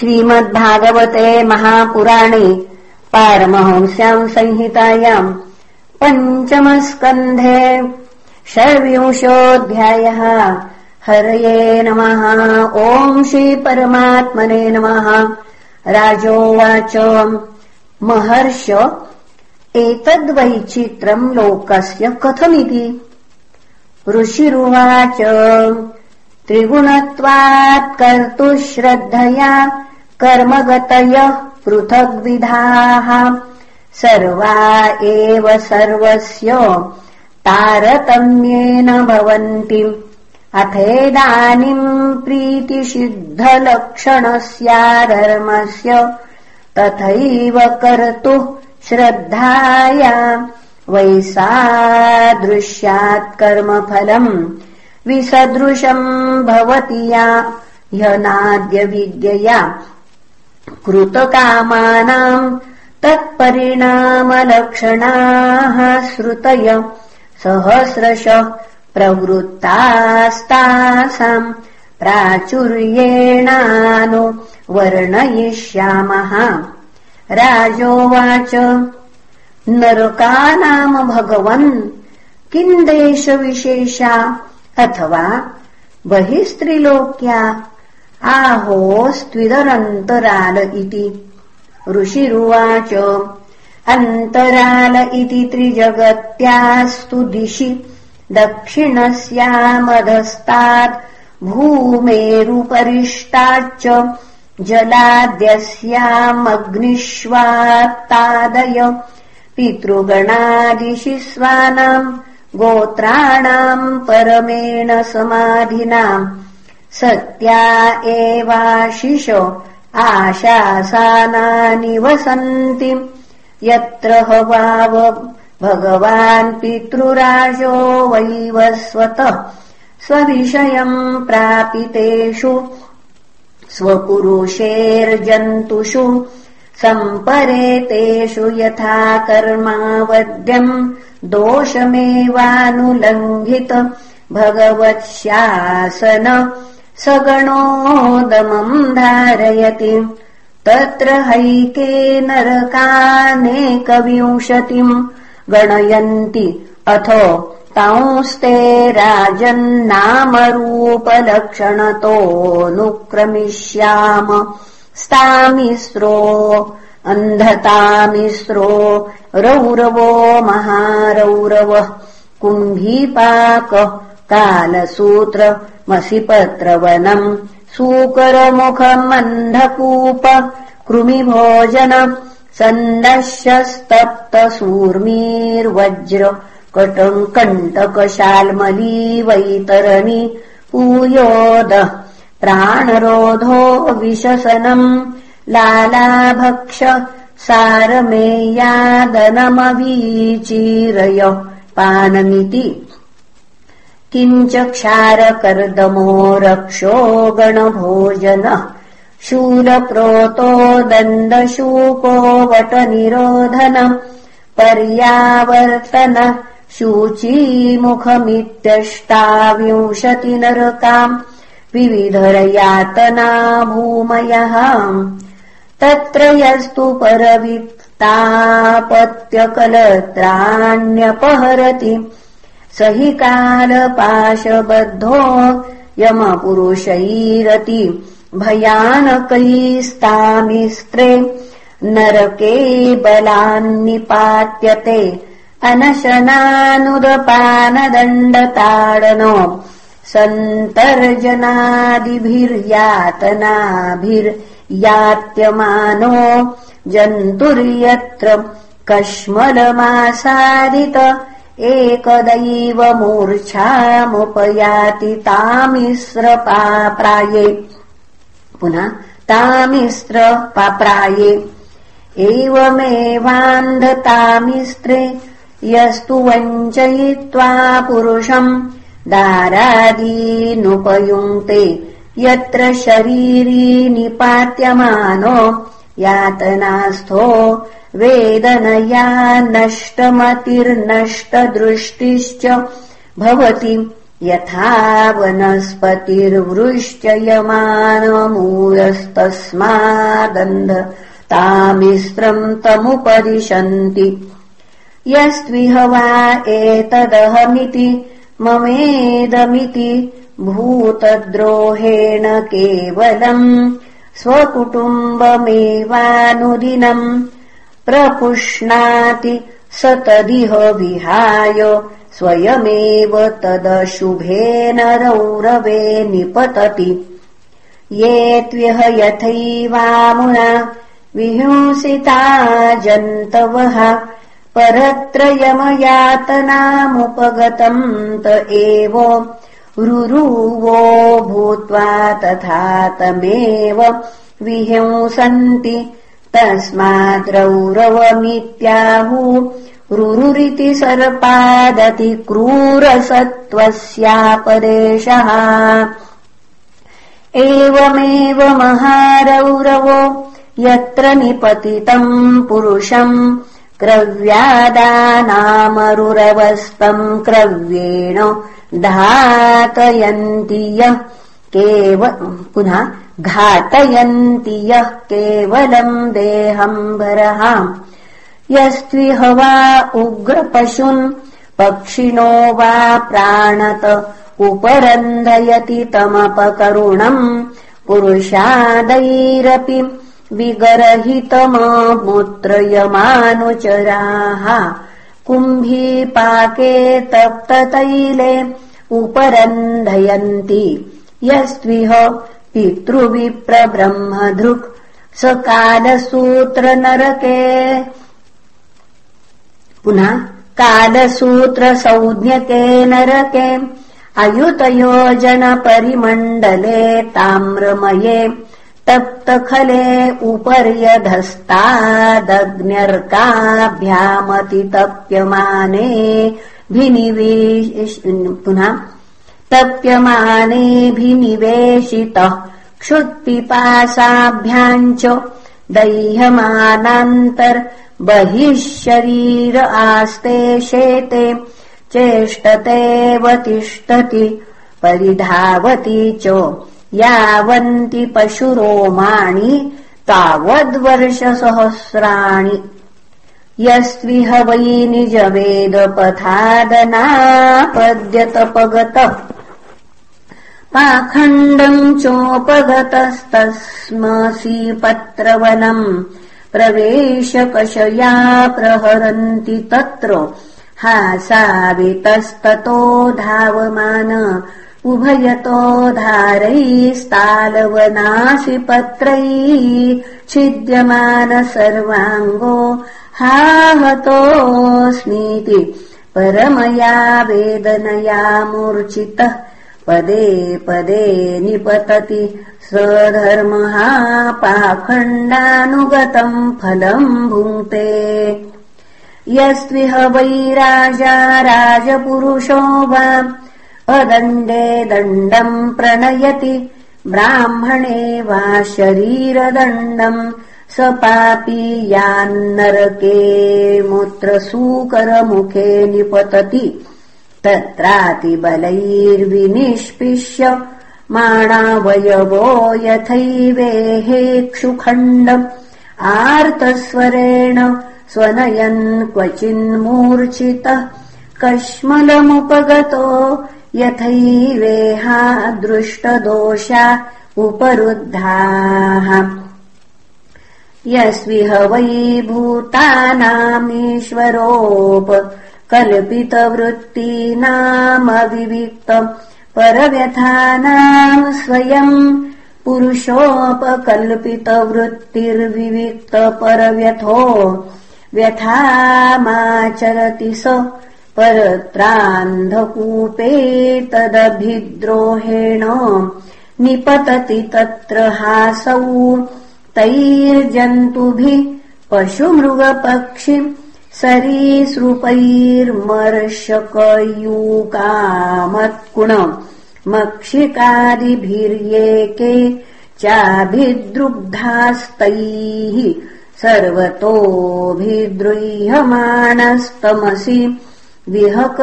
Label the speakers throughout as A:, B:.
A: श्रीमद्भागवते महापुराणे पारमहंस्याम् संहितायाम् पञ्चमस्कन्धे षड्विंशोऽध्यायः। हरये नमः। ॐ श्रीपरमात्मने नमः। राजोवाच। महर्ष एतद्वैचित्रम् लोकस्य कथमिति? ऋषिरुवाच त्रिगुणत्वात् कर्तुः श्रद्धया कर्मगतयः पृथग्विधाः। सर्वा एव सर्वस्य तारतम्येन भवन्ति। अथेदानीम् प्रीतिसिद्धलक्षणस्याधर्मस्य तथैव कर्तुः श्रद्धाया। वैसादृश्यात् कर्मफलम् विसदृशम् भवति या। ह्यनाद्यविद्यया कृतकामानाम् तत्परिणामलक्षणाः श्रुतय सहस्रश प्रवृत्तास्तासाम् प्राचुर्येणानु वर्णयिष्यामः। राजोवाच नरकानाम भगवन् किम् देशविशेषा अथवा बहिस्त्रिलोक्या आहोस्त्विदरन्तराल इति। ऋषिरुवाच। अन्तराल इति त्रिजगत्यास्तु दिशि। दक्षिणस्यामधस्तात् भूमेरुपरिष्टाच्च। जलाद्यस्यामग्निष्वात्तादय। पितृगणादिशि स्वानाम् गोत्राणाम् परमेण समाधिनाम् सत्या एवाशिष आशासानानि वसन्ति यत्र हवाव भगवान् पितृराजो वैवस्वतः स्वविषयम् प्रापितेषु। स्वपुरुषेर्जन्तुषु सम्परेतेषु यथा कर्मावद्यम् दोषमेवानुलङ्घित भगवत्शासन सगणोदमम् धारयति। तत्र हैके नरकानेकविंशतिम् गणयन्ति। अथो तांस्ते राजन्नामरूपलक्षणतोऽनुक्रमिष्याम। स्तामिस्रो अन्धतामिस्रो रौरवो महारौरवः कुम्भीपाक कालसूत्र मसिपत्रवनम् सूकरमुखमन्धकूप कृमिभोजन सन्दश्यस्तप्तसूर्मीर्वज्र कटम् कण्टकशाल्मली वैतरणी पूयोदः प्राणरोधो विशसनम् लालाभक्ष सारमेयादनमवीचीरय पानमिति किञ्च क्षारकर्दमो रक्षो गणभोजनः शूलप्रोतो दण्डशूको वटनिरोधन पर्यावर्तन शुचीमुखमित्यष्टाविंशतिनरकाम् विविधरयातना भूमयः तत्र यस्तु परवित्तापत्यकलत्राण्यपहरति स हि कालपाशबद्धो यमपुरुषैरति भयानकैस्तामिस्त्रे नरके बलान्निपात्यते अनशनानुदपानदण्डताडनो सन्तर्जनादिभिर्यातनाभिर्यात्यमानो जन्तुर्यत्र कश्मलमासादित एकदैव मूर्च्छामुपयाति तामिस्रपाप्राये। पुनः तामिस्रपाप्राये। एवमेवान्धतामिस्त्रे यस्तु वञ्चयित्वा पुरुषम् दारादीनुपयुङ्क्ते यत्र शरीरी निपात्यमानो यातनास्थो वेदनया नष्टमतिर्नष्टदृष्टिश्च भवति यथा वनस्पतिर्वृश्चयमानमूलस्तस्मादन्ध तामिस्रम् तमुपदिशन्ति। यस्त्विह वा एतदहमिति ममेदमिति भूतद्रोहेण केवलम् स्वकुटुम्बमेवानुदिनम् प्रपुष्णाति स तदिह विहाय स्वयमेव तदशुभेन रौरवे निपतति। ये त्व्यह यथैवामुना विहिंसिता जन्तवः परत्रयमयातनामुपगतम् त एव रुरुवो भूत्वा तथा तमेव विहिंसन्ति तस्माद्रौरवमित्याहु रुरुरिति सर्पादति क्रूरसत्त्वस्यापदेशः। एवमेव महारौरवो यत्र निपतितम् पुरुषम् क्रव्यादानामरुरवस्तम् क्रव्येण धातयन्ति यः केव पुनः घातयन्ति यः केवलम् देहम् भरः यस्त्विह वा उग्रपशुन् पक्षिणो वा प्राणत उपरन्धयति तमपकरुणम् पुरुषादैरपि विगरहितममुत्रयमानुचराः। कुम्भीपाके तप्ततैले उपरन्धयन्ति यस्त्विह पितृविप्रब्रह्मधृक् स पुनः कालसूत्रसंज्ञके नरके। अयुतयोजनपरिमण्डले ताम्रमये तप्तखले उपर्यधस्तादग्न्यर्काभ्यामतितप्यमाने भिनिवेश पुनः तप्यमानेऽभिनिवेशितः क्षुत्पिपासाभ्याम् च दह्यमानान्तर्बहिः शरीर आस्ते शेते चेष्टतेव तिष्ठति परिधावति च यावन्ति पशुरोमाणि तावद्वर्षसहस्राणि यस्विह वै निजवेदपथादनापद्यतपगतः पाखण्डम् चोपगतस्तस्मसि पत्रवनम् प्रवेशकशया प्रहरन्ति तत्र। हासावितस्ततो धावमान। उभयतो धारैस्तालवनासि पत्रैः छिद्यमान सर्वाङ्गो हाहतोऽस्मीति परमया वेदनया मूर्छितः पदे पदे निपतति स्वधर्मः पाखण्डानुगतम् फलम् भुङ्क्ते। यस्त्विह वै राजा राजपुरुषो वा अदण्डे दण्डम् प्रणयति ब्राह्मणे वा शरीरदण्डम् स पापीयान्नरके मूत्रसूकरमुखे निपतति तत्रातिबलैर्विनिष्पिष्य माणावयवो यथैवेहेक्षुखण्डम् आर्तस्वरेण स्वनयन् क्वचिन्मूर्छितः कश्मलमुपगतो यथैवेहा दृष्टदोषा उपरुद्धाः। यस्विह वै भूतानामीश्वरोप कल्पितवृत्तीनामविविक्तम् परव्यथानाम् स्वयम् पुरुषोपकल्पितवृत्तिर्विविक्तपरव्यथो व्यथामाचरति स परत्रान्धकूपे तदभिद्रोहेण निपतति तत्र हासौ तैर्जन्तुभिः पशुमृगपक्षिम् सरीसृपैर्मर्शकयूकामत्कुण मक्षिकादिभिर्येके चाभिद्रुग्धास्तैः सर्वतोऽभिद्रुह्यमाणस्तमसि विहक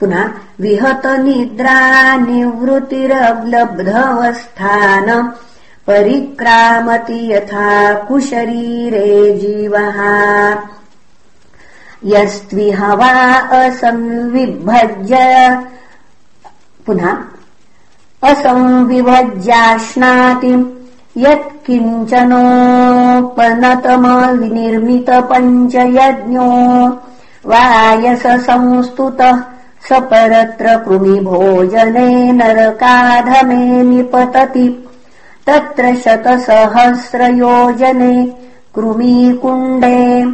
A: पुनः विहतनिद्रा निवृत्तिरलब्धवस्थान परिक्रामति यथा कुशरीरे जीवः यस्त्विह वा असंविभज्य। पुनः असंविभज्याश्नाति यत्किञ्चनोपनतमविनिर्मितपञ्चयज्ञो वायससंस्तुतः स परत्र कृमिभोजने नरकाधमे निपतति। तत्र शतसहस्रयोजने कृमीकुण्डे।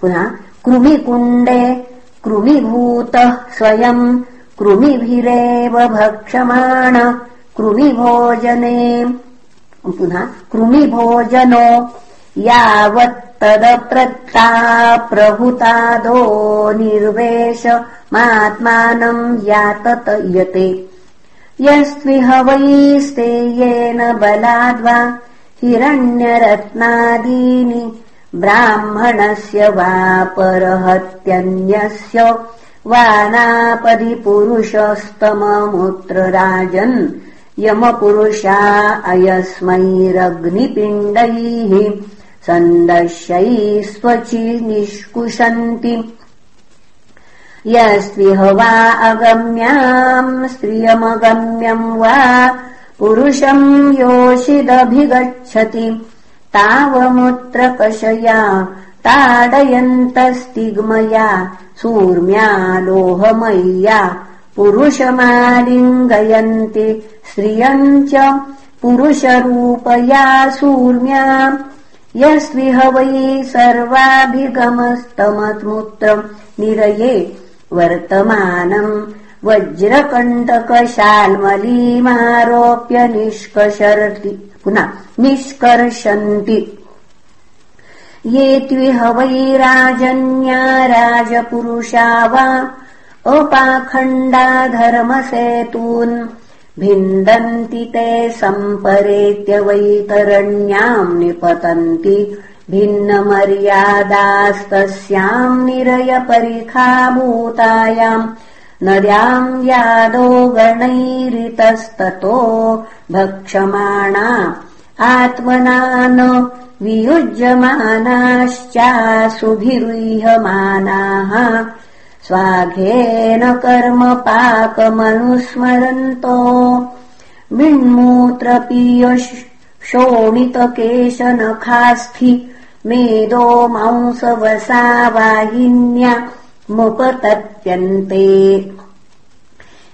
A: पुनः कृमिकुण्डे कृमिभूतः स्वयम् कृमिभिरेव भक्षमाण कृमिभोजने। पुनः कृमिभोजनो यावत्तदप्रत्ता प्रभुतादो निर्वेशमात्मानम् यातत यते। यस्त्विह वैस्तेयेन बलाद्वा हिरण्यरत्नादीनि ब्राह्मणस्य वा परहत्यन्यस्य वानापदि पुरुषस्तममुत्र राजन् यमपुरुषा अयस्मैरग्निपिण्डैः सन्दश्यैः स्वचि निष्कुशन्ति। यस्विह वा अगम्याम् स्त्रियमगम्यम् वा पुरुषम् योषिदभिगच्छति तावमुत्रकषया ताडयन्तस्तिग्मया सूर्म्या लोहमय्या पुरुषमालिङ्गयन्ति श्रियम् च पुरुषरूपया सूर्म्या यस्विह वै सर्वाभिगमस्तमत्मुत्रम् निरये वर्तमानम् वज्रकण्टकशाल्मलीमारोप्य निष्कर्षति पुनः निष्कर्षन्ति। ये त्विह वै राजन्या राजपुरुषा वा अपाखण्डा धर्मसेतून् भिन्दन्ति ते सम्परेत्य वैतरण्याम् निपतन्ति। भिन्नमर्यादास्तस्याम् निरयपरिखाभूतायाम् नद्याम् यादो गणैरितस्ततो भक्षमाणा आत्मना न वियुज्यमानाश्चासुभिरुह्यमानाः स्वाघेन कर्म पाकमनुस्मरन्तो। विण्मूत्रपीय शोणितकेशनखास्थि मेदो मांसवसा वाहिन्या मुपतत्यन्ते।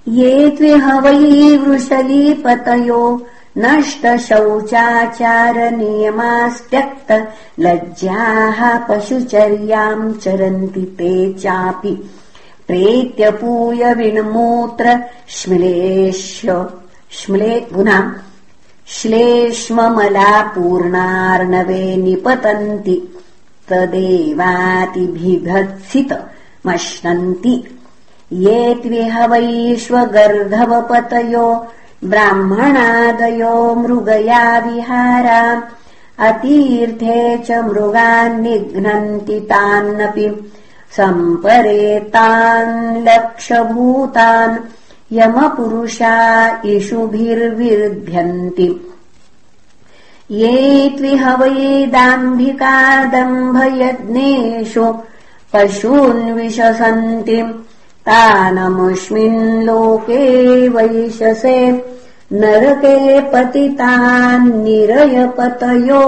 A: ये त्विह वै वृषलीपतयो नष्टशौचाचारनियमास्त्यक्त लज्जाः पशुचर्याम् चरन्ति ते चापि। प्रेत्यपूय पुनः श्लेष्ममलापूर्णार्णवे निपतन्ति तदेवातिभिभत्सितमश्नन्ति ये त्विह वैश्वगर्धवपतयो ब्राह्मणादयो मृगया विहारा। अतीर्थे च मृगान् निघ्नन्ति सम्परेतान् लक्षभूतान् यमपुरुषा इषुभिर्विर्ध्यन्ति ये त्विह वै दाम्भिकादम्भयज्ञेषु पशून्विशसन्ति तानमुष्मिन् लोके वैशसे नरके पतितान्निरयपतयो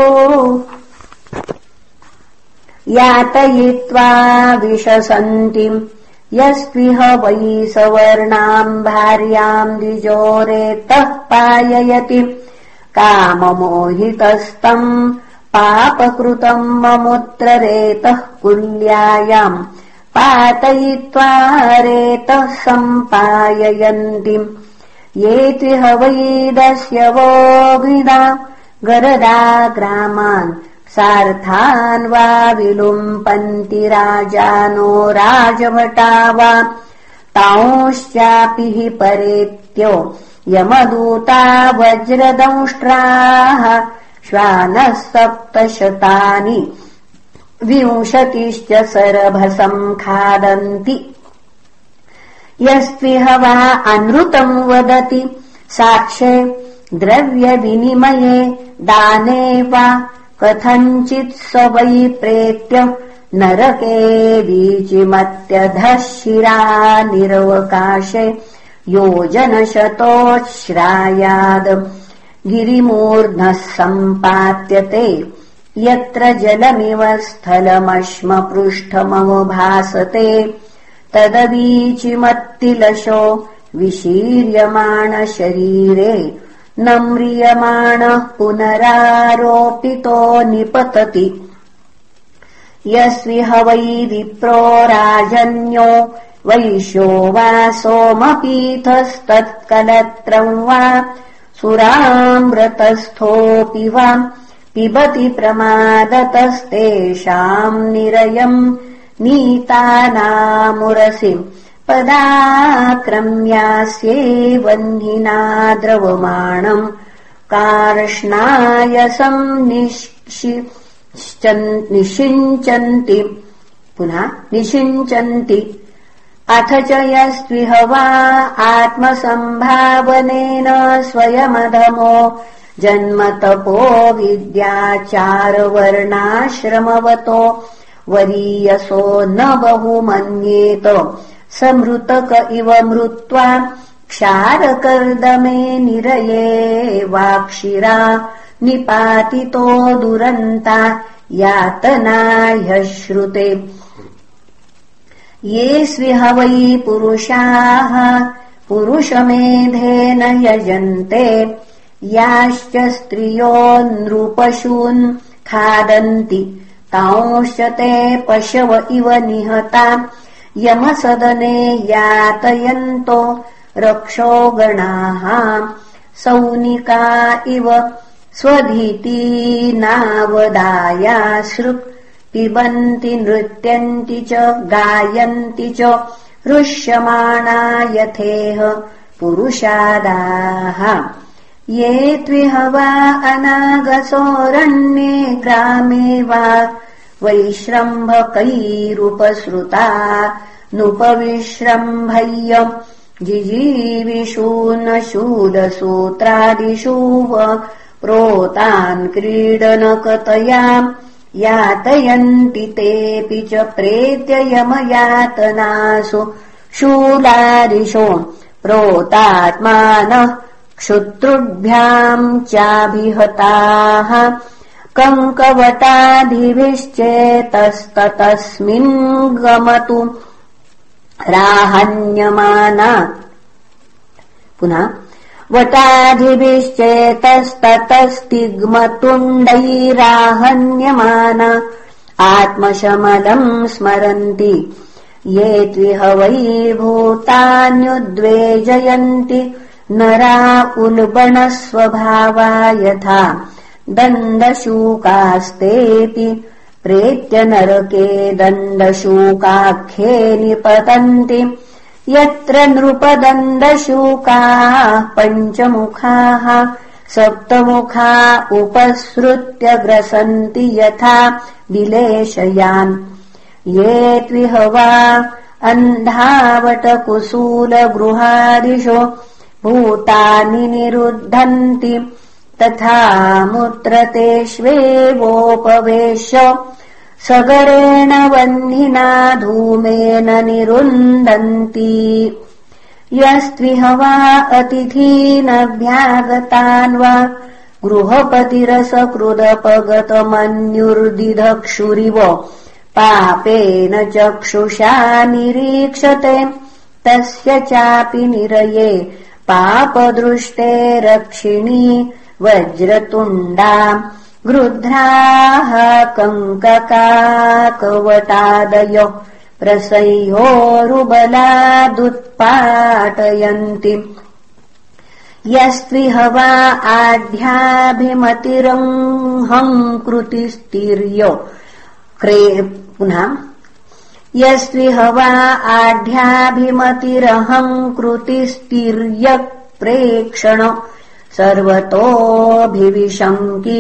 A: यातयित्वा विशसन्ति यस्त्विह वै सवर्णाम् भार्याम् द्विजोरेतः पाययति। काममोहितस्तम् पापकृतम् ममुत्ररेतः कुल्यायाम् पातयित्वा रेतः सम्पाययन्ति। ये त्विह वैदस्य वोभिदा गरदा ग्रामान् सार्थान् वा विलुम्पन्ति राजानो राजभटा वा तांश्चापि हि परेत्यो यमदूता वज्रदंष्ट्राः श्वानः सप्तशतानि विंशतिश्च सरभसम् खादन्ति। यस्त्विह वा अनृतम् वदति साक्ष्ये द्रव्यविनिमये दाने वा कथञ्चित् स वै प्रेत्य नरके शिरा निरवकाशे योजनशतोच्छ्रायाद् गिरिमूर्ध्नः सम्पात्यते यत्र जलमिव स्थलमश्मपृष्ठमवभासते। तदवीचिमत्तिलशो विशीर्यमाणशरीरे। न म्रियमाणः पुनरारोपितो निपतति। यस्विह वै विप्रो राजन्यो वैश्यो वा सोमपीठस्तत्कलत्रम् वा सुरामृतस्थोऽपि वा पिबति प्रमादतस्तेषाम् निरयम् नीतानामुरसि पदाक्रम्यास्ये वह्निना द्रवमाणम् कार्ष्णायसम् निषिञ्चन्ति पुनः निषिञ्चन्ति अथ च यस्त्विह वा आत्मसम्भावनेन स्वयमधमो। जन्मतपो विद्याचारवर्णाश्रमवतो। वरीयसो न बहुमन्येत। समृतक इव मृत्वा क्षारकर्दमे निरये वाक्षिरा। निपातितो दुरन्ता यातनाह्यश्रुते ये स्विह वै पुरुषाः पुरुषमेधेन यजन्ते। याश्च स्त्रियो नृपशून् खादन्ति तांश्च ते पशव इव निहता। यमसदने यातयन्तो रक्षो गणाः। सौनिका इव स्वधीतीनावदायासृक् पिबन्ति नृत्यन्ति च गायन्ति च हृष्यमाणा यथेह पुरुषादाः। ये त्विह वा अनागसोरण्ये ग्रामे वा वैश्रम्भकैरुपसृता नुपविश्रम्भय्य जिजीविषूनशूलसूत्रादिषु प्रोतान् क्रीडनकतया यातयन्ति तेऽपि च प्रेत्ययमयातनासु। शूलादिशो प्रोतात्मानः क्षुतृभ्याम् चाभिहताः। कङ्कवटादिभिश्चेतस्ततस्मिन् गमतु। राहन्यमाना। पुनः वटाधिभिश्चेतस्ततस्तिग्मतुण्डैराहन्यमाना। आत्मशमलम् स्मरन्ति। ये त्विह वै भूतान्युद्वेजयन्ति नरा उल्बणस्वभावा यथा दण्डशूकास्तेऽपि प्रेत्य नरके दण्डशूकाख्ये निपतन्ति यत्र नृपदण्डशूकाः पञ्चमुखाः सप्तमुखा उपसृत्य ग्रसन्ति यथा विलेशयान्। ये त्विह वा अन्धावटकुसूलगृहादिषु भूतानि निरुद्धन्ति तथा मुत्रतेष्वेवोपवेश्य सगरेण वह्निना धूमेन निरुन्दन्ति यस्त्विह वा अतिथीनभ्यागतान् वा गृहपतिरसकृदपगतमन्युर्दिधक्षुरिव। पापेन चक्षुषा निरीक्षते तस्य चापि निरये। पापदृष्टे रक्षिणी वज्रतुण्डा गृध्राः कङ्ककाकवटादय प्रसह्योरुबलादुत्पाटयन्ति यस्त्विह वा आढ्याभिमतिरंहङ्कृतिस्तीर्य क्रे पुनः। यस्त्विह वा आढ्याभिमतिरहङ्कृतिस्तीर्यप्रेक्षण सर्वतोऽभिविशङ्कि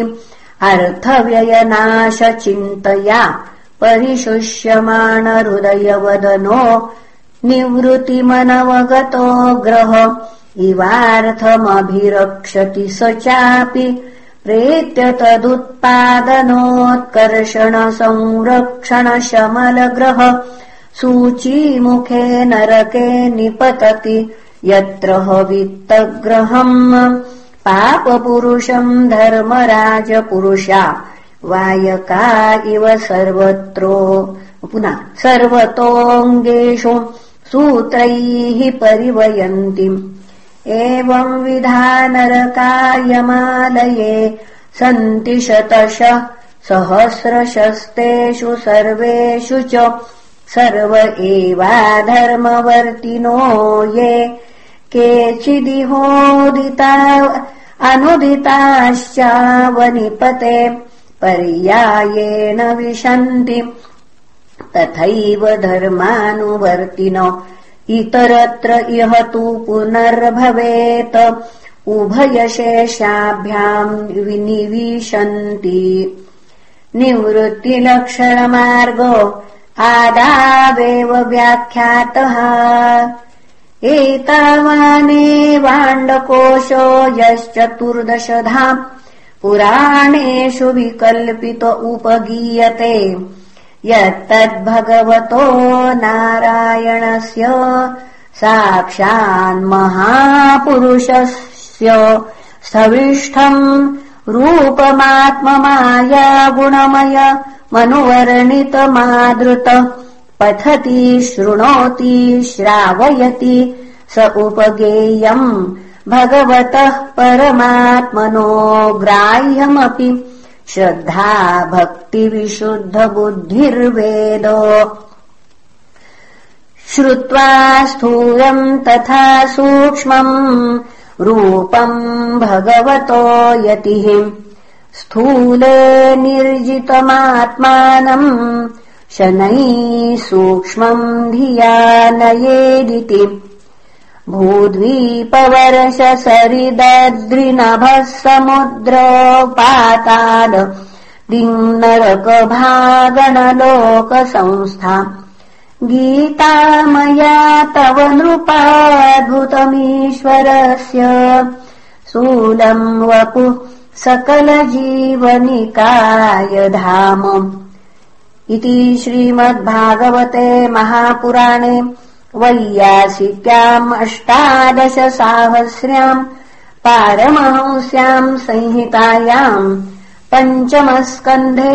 A: अर्थव्ययनाशचिन्तया परिशुष्यमाणहृदयवदनो निवृत्तिमनवगतो ग्रह। इवार्थमभिरक्षति स चापि प्रेत्य तदुत्पादनोत्कर्षण संरक्षणशमलग्रह सूचीमुखे नरके निपतति यत्र हवित्तग्रहम् पापपुरुषम् धर्मराजपुरुषा वायका इव सर्वत्रो। पुनः सर्वतोऽङ्गेषु सूत्रैः परिवयन्तिम् एवम् विधानरकायमालये सन्ति शतशः सहस्रशस्तेषु सर्वेषु च सर्व एवाधर्मवर्तिनो ये केचिदिहोदिता अनुदिताश्चावनिपते पर्यायेण विशन्ति। तथैव धर्मानुवर्तिन इतरत्र इह तु पुनर्भवेत्। उभयशेषाभ्याम् विनिविशन्ति। निवृत्तिलक्षणमार्ग आदावेव व्याख्यातः एतावानेवाण्डकोशो यश्चतुर्दशधाम् पुराणेषु विकल्पित उपगीयते। यत्तद्भगवतो नारायणस्य साक्षान्महापुरुषस्य सविष्ठम् रूपमात्ममाया गुणमय मनुवर्णितमादृत पठति शृणोति श्रावयति स उपगेयम्। भगवतः परमात्मनो ग्राह्यमपि। श्रद्धा भक्तिविशुद्धबुद्धिर्वेद श्रुत्वा स्थूलम् तथा सूक्ष्मम्। रूपम् भगवतो यतिः। स्थूले निर्जितमात्मानम् शनैः सूक्ष्मम् धिया नयेदिति। भूद्वीपवर्षसरिदद्रिनभः समुद्रोपाताल दिङ्नरकभागणलोकसंस्था। गीता मया तव नृपाद्भुतमीश्वरस्य। शूलम् वपुः सकलजीवनिकाय धाम इति श्रीमद्भागवते महापुराणे वैयासिक्याम् अष्टादशसाहस्र्याम् पारमहंस्याम् संहितायाम् पञ्चमस्कन्धे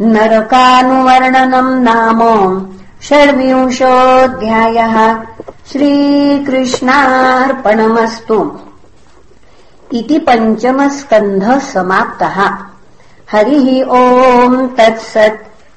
A: नरकानुवर्णनम् नाम षड्विंशोऽध्यायः श्रीकृष्णार्पणमस्तु। इति पञ्चमस्कन्धः समाप्तः। हरिः ओम् तत्सत्